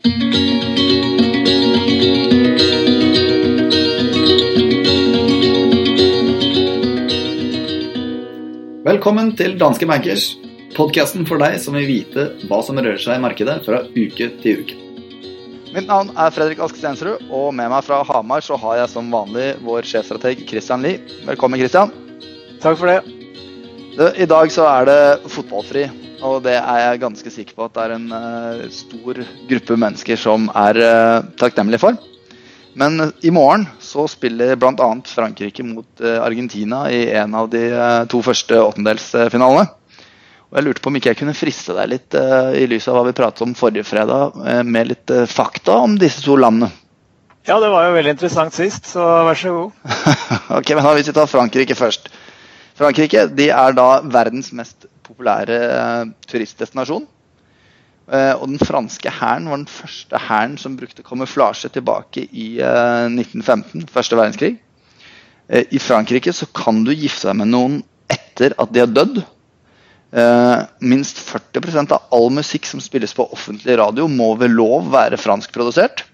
Velkommen til Danske Bankers, podkasten for deg som vil vite hva som rører seg i markedet fra uke til uke. Mitt navn er Fredrik Ask Stensrud, og med meg fra Hamar så har jeg som vanlig vår sjefstrateg Christian Lie. Velkommen, Christian. Takk for det. I dag så er det fotballfri, og det er jeg ganske sikker på at det er en uh, stor gruppe mennesker som er uh, takknemlige for. Men i morgen så spiller bl.a. Frankrike mot eh, Argentina i en av de to første åttendelsfinalene. Og Jeg lurte på om ikke jeg kunne friste deg litt i lys av hva vi pratet om forrige fredag, med litt fakta om disse to landene. Ja, det var jo veldig interessant sist, så vær så god. ok, men da Hvis vi tar Frankrike først. Frankrike de er da verdens mest populære turistdestinasjon. Og den franske hæren var den første hæren som brukte kamuflasje tilbake i 1915, første verdenskrig. I Frankrike så kan du gifte deg med noen etter at de har dødd. Minst 40% av all musikk som spilles på offentlig radio, må ved lov være franskprodusert.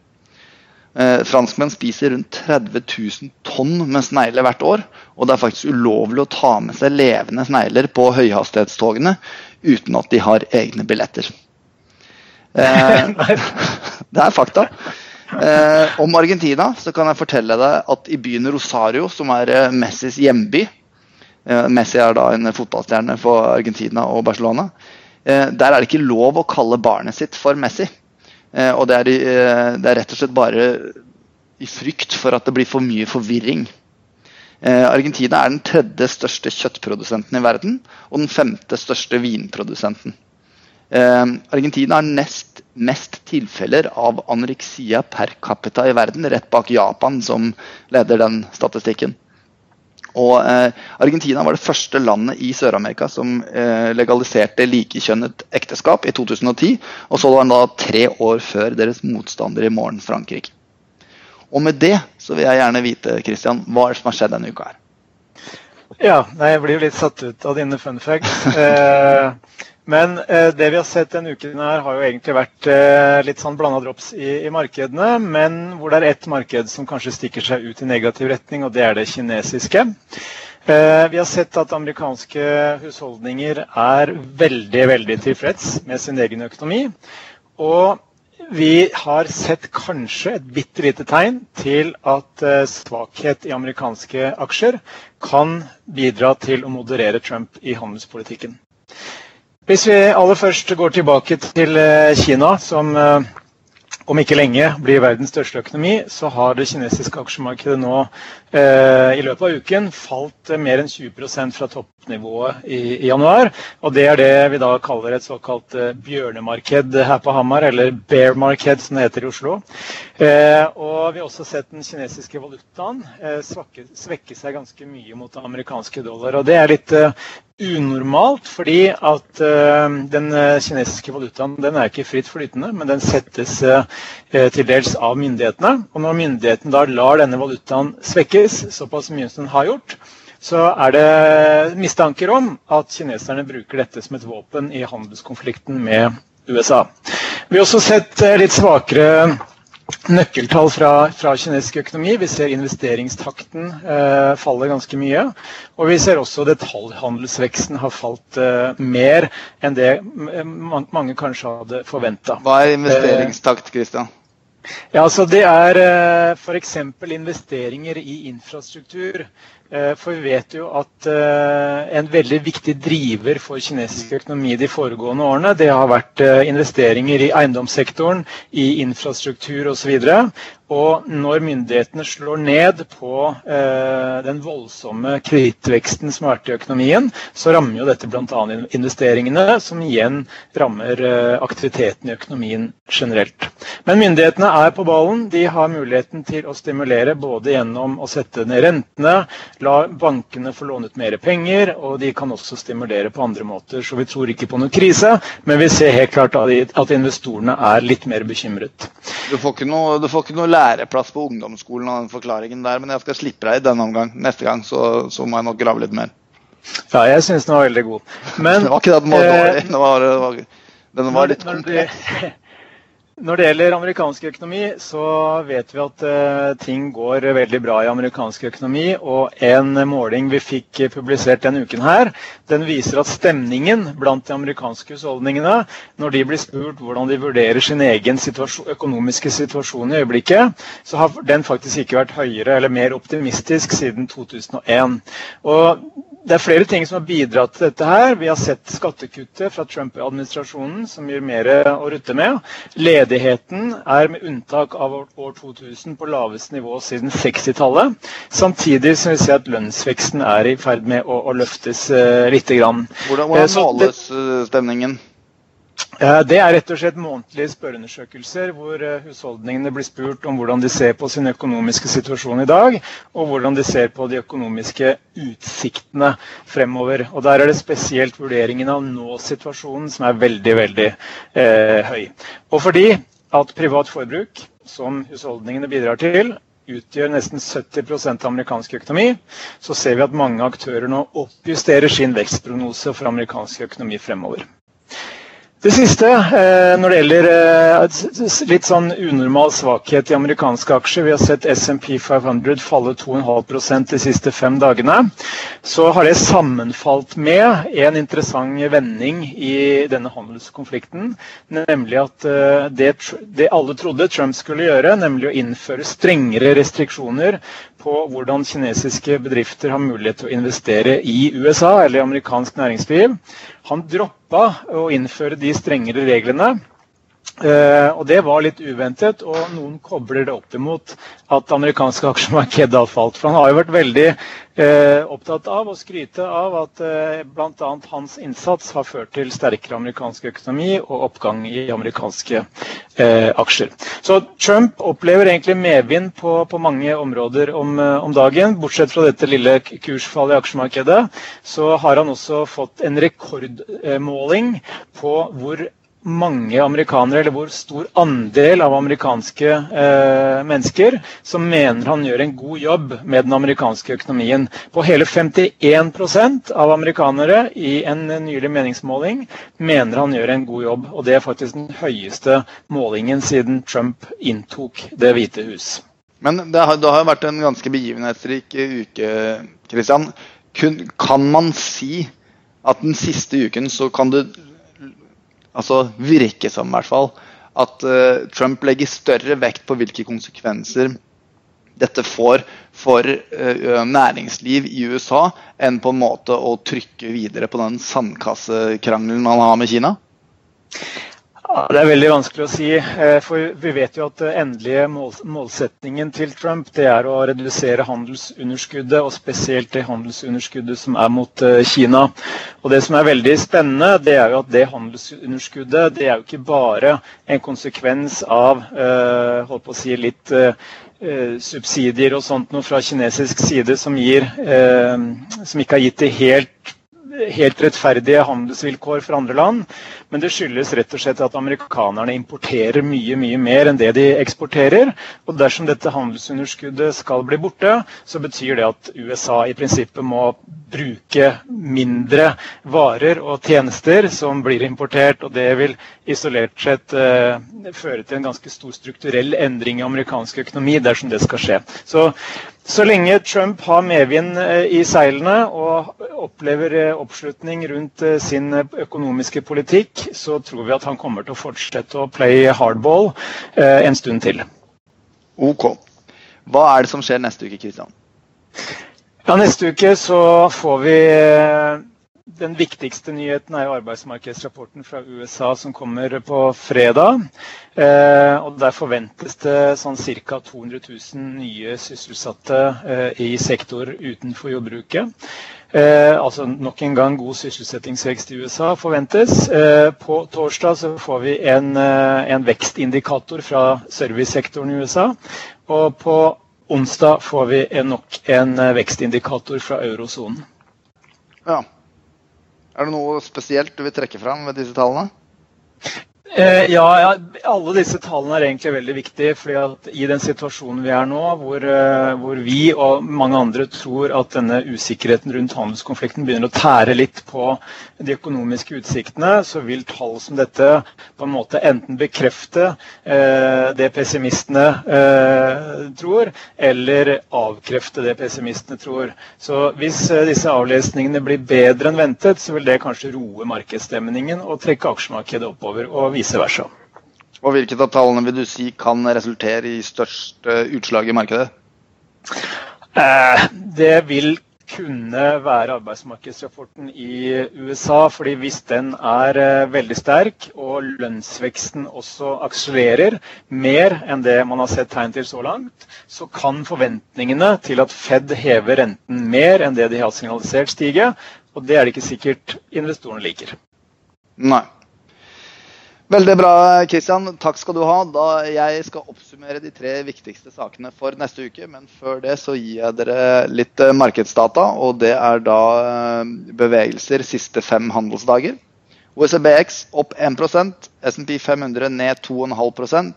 Uh, franskmenn spiser rundt 30 000 tonn med snegler hvert år. Og det er faktisk ulovlig å ta med seg levende snegler på høyhastighetstogene uten at de har egne billetter. Eh, det er fakta. om Argentina så kan jeg fortelle deg at i byen Rosario, som er Messis hjemby, Eh, Messi er da en fotballstjerne for Argentina og Barcelona. Eh, der er det ikke lov å kalle barnet sitt for Messi. Eh, og det er, det er rett og slett bare i frykt for at det blir for mye forvirring. Argentina er den tredje største kjøttprodusenten i verden og den femte største vinprodusenten. Argentina har nest mest tilfeller av anoreksia per capita i verden, rett bak Japan, som leder den statistikken. Og eh, Argentina var det første landet i Sør-Amerika som eh, legaliserte likekjønnet ekteskap i 2010. Og så var det da tre år før deres motstander i morgen, Frankrike. Og med det så vil jeg gjerne vite Christian, hva er det som har skjedd denne uka her? Ja, nei, jeg blir jo litt satt ut av dine fun facts. Eh, men eh, det vi har sett denne uken, her har jo egentlig vært eh, litt sånn blanda drops i, i, markedene. Men hvor det er ett marked som kanskje stikker seg ut i negativ retning, og det er det kinesiske. Eh, vi har sett at amerikanske husholdninger er veldig, veldig tilfreds med sin egen økonomi. Og vi har sett kanskje et bitte lite tegn til at eh, svakhet i amerikanske aksjer kan bidra til å moderere Trump i handelspolitikken. Hvis vi aller først går tilbake til eh, Kina, som eh, om ikke lenge blir verdens største økonomi, så har det kinesiske aksjemarkedet nå eh, i løpet av uken falt mer enn 20 fra toppnivået i, januar. Og det er det vi da kaller et såkalt bjørnemarked her på Hamar, eller bear market som det heter i Oslo. Og vi også sett den kinesiske valutaen svekke, svekke, seg ganske mye mot den amerikanske dollar. Og det er litt unormalt, fordi at uh, den eh, kinesiske valutaen den er ikke fritt flytende, men den settes til dels av myndighetene. Og når myndigheten da lar denne valutaen svekkes såpass mye som den har gjort, så er det mistanker om at kineserne bruker dette som et våpen i handelskonflikten med USA. Vi har også sett litt svakere nøkkeltall fra, fra, kinesisk økonomi. Vi ser investeringstakten eh, falle ganske mye. Og vi ser også detaljhandelsveksten har falt eh, mer enn det mange kanskje hadde forventa. Hva er investeringstakt, Kristian? Ja, altså Det er eh, f.eks. investeringer i infrastruktur. Eh, for vi vet jo at eh, en veldig viktig driver for kinesisk økonomi de foregående årene, det har vært eh, investeringer i eiendomssektoren, i infrastruktur osv. Og når myndighetene slår ned på den voldsomme kredittveksten som har vært i økonomien, så rammer jo dette bl.a. investeringene, som igjen rammer aktiviteten i økonomien generelt. Men myndighetene er på ballen. De har muligheten til å stimulere både gjennom å sette ned rentene, la bankene få låne ut mer penger, og de kan også stimulere på andre måter. Så vi tror ikke på noen krise, men vi ser helt klart at investorene er litt mer bekymret. Du får ikke noe, du får ikke noe læreplass på ungdomsskolen av den forklaringen der, men jeg skal slippe deg i denne omgang. Neste gang så, så må jeg nok grave litt mer. Ja, jeg syns den var veldig god. Men, det var ikke det den var dårlig, den var, den var litt komplett. Når det gjelder amerikansk økonomi, så vet vi at uh, ting går veldig bra i amerikansk økonomi. Og en måling vi fikk publisert denne uken her, den viser at stemningen blant de amerikanske husholdningene, når de blir spurt hvordan de vurderer sin egen situasjon, økonomiske situasjon i øyeblikket, så har den faktisk ikke vært høyere eller mer optimistisk siden 2001. Og det er flere ting som har bidratt til dette. her. Vi har sett skattekuttet fra Trump-administrasjonen, som gir mer å rutte med. Ledigheten er med unntak av år 2000 på laveste nivå siden 60-tallet. Samtidig som vi ser at lønnsveksten er i ferd med å, å løftes uh, litt. grann. Hvordan, hvordan eh, måles eh, stemningen? Det er rett og slett månedlige spørreundersøkelser hvor eh, husholdningene blir spurt om hvordan de ser på sin økonomiske situasjon i dag, og hvordan de ser på de økonomiske utsiktene fremover. Og Der er det spesielt vurderingen av nå-situasjonen som er veldig, veldig eh, høy. Og fordi at privat forbruk, som husholdningene bidrar til, utgjør nesten 70% av amerikansk økonomi, så ser vi at mange aktører nå oppjusterer sin vekstprognose for amerikansk økonomi fremover. Det siste, eh, når det gjelder eh, litt sånn unormal svakhet i amerikanske aksjer Vi har sett SMP 500 falle 2,5% de siste fem dagene. Så har det sammenfalt med en interessant vending i denne handelskonflikten. Nemlig at eh, det, det alle trodde Trump skulle gjøre, nemlig å innføre strengere restriksjoner på hvordan kinesiske bedrifter har mulighet til å investere i USA eller i amerikansk næringsliv han droppa å innføre de strengere reglene. Uh, og Det var litt uventet, og noen kobler det opp imot at amerikanske aksjemarkedet har falt. For Han har jo vært veldig uh, opptatt av å skryte av at uh, bl.a. hans innsats har ført til sterkere amerikansk økonomi og oppgang i amerikanske uh, aksjer. Så Trump opplever egentlig medvind på, på mange områder om, om, dagen. Bortsett fra dette lille kursfallet i aksjemarkedet, så har han også fått en rekordmåling på hvor mange amerikanere, eller hvor stor andel av amerikanske eh, mennesker som mener han gjør en god jobb med den amerikanske økonomien. På hele 51% av amerikanere i en nylig meningsmåling mener han gjør en god jobb. Og det er faktisk den høyeste målingen siden Trump inntok Det hvite hus. Men det har, det har vært en ganske begivenhetsrik uke, Christian. kan man si at den siste uken så kan det altså virke som, i hvert fall, at uh, Trump legger større vekt på hvilke konsekvenser dette får for uh, næringsliv i USA, enn på en måte å trykke videre på den sandkassekrangelen han har med Kina? Ja, det er veldig vanskelig å si. Eh, for Vi vet jo at endelige målsetningen til Trump det er å redusere handelsunderskuddet, og spesielt det handelsunderskuddet som er mot eh, Kina. Og Det som er veldig spennende, det er jo at det handelsunderskuddet det er jo ikke bare en konsekvens av eh, holdt på å si litt subsidier og sånt noe fra kinesisk side som, gir, som ikke har gitt det helt helt rettferdige handelsvilkår for andre land. Men det skyldes rett og slett at amerikanerne importerer mye mye mer enn det de eksporterer. Og dersom dette handelsunderskuddet skal bli borte, så betyr det at USA i prinsippet må bruke mindre varer og tjenester som blir importert. Og det vil isolert sett eh, føre til en ganske stor strukturell endring i amerikansk økonomi dersom det skal skje. Så så lenge Trump har medvind eh, i seilene og opplever eh, oppslutning rundt eh, sin økonomiske politikk, så tror vi at han kommer til å fortsette å play hardball en stund til. Ok. Hva er det som skjer neste uke, Kristian? Ja, neste uke så får vi den viktigste nyheten er jo arbeidsmarkedsrapporten fra USA som kommer på fredag. Eh, og Der forventes det sånn ca. 200 000 nye sysselsatte eh, i sektor utenfor jordbruket. Eh, altså Nok en gang god sysselsettingsvekst i USA forventes. På torsdag så får vi en, en vekstindikator fra servicesektoren i USA. Og på onsdag får vi nok en vekstindikator fra eurosonen. Ja. Er det noe spesielt du vil trekke fram ved disse tallene? Eh, ja, ja, alle disse tallene er egentlig veldig viktige. fordi at I den situasjonen vi er nå, hvor, eh, hvor, vi og mange andre tror at denne usikkerheten rundt handelskonflikten begynner å tære litt på de økonomiske utsiktene, så vil tall som dette på en måte enten bekrefte eh, det pessimistene eh, tror, eller avkrefte det pessimistene tror. Så Hvis eh, disse avlesningene blir bedre enn ventet, så vil det kanskje roe markedsstemningen og trekke aksjemarkedet oppover. og vice versa. Og Hvilket av tallene vil du si kan resultere i størst utslag i markedet? Eh, det vil kunne være arbeidsmarkedsrapporten i USA. fordi Hvis den er eh, veldig sterk og lønnsveksten også akselererer mer enn det man har sett tegn til så langt, så kan forventningene til at Fed hever renten mer enn det de har signalisert, stige. Og det er det ikke sikkert investorene liker. Nei. Veldig bra, Kristian. Takk skal du ha. Da jeg skal oppsummere de tre viktigste sakene for neste uke. Men før det så gir jeg dere litt eh, markedsdata. Og det er da eh, bevegelser siste fem handelsdager. OECBX opp 1% SMP 500 ned 2,5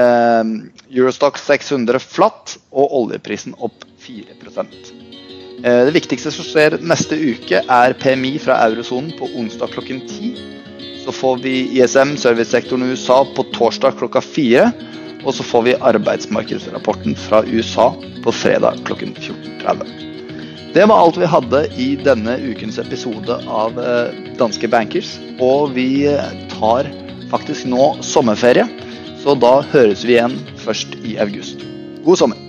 eh, Eurostock 600 flatt og oljeprisen opp 4% Det viktigste som skjer neste uke, er PMI fra eurosonen på onsdag klokken 10. Så får vi ISM, servicesektoren i USA, på torsdag klokka fire. Og så får vi arbeidsmarkedsrapporten fra USA på fredag klokken 14.30. Det var alt vi hadde i denne ukens episode av eh, Danske Bankers. Og vi eh, tar faktisk nå sommerferie, så da høres vi igjen først i august. God sommer!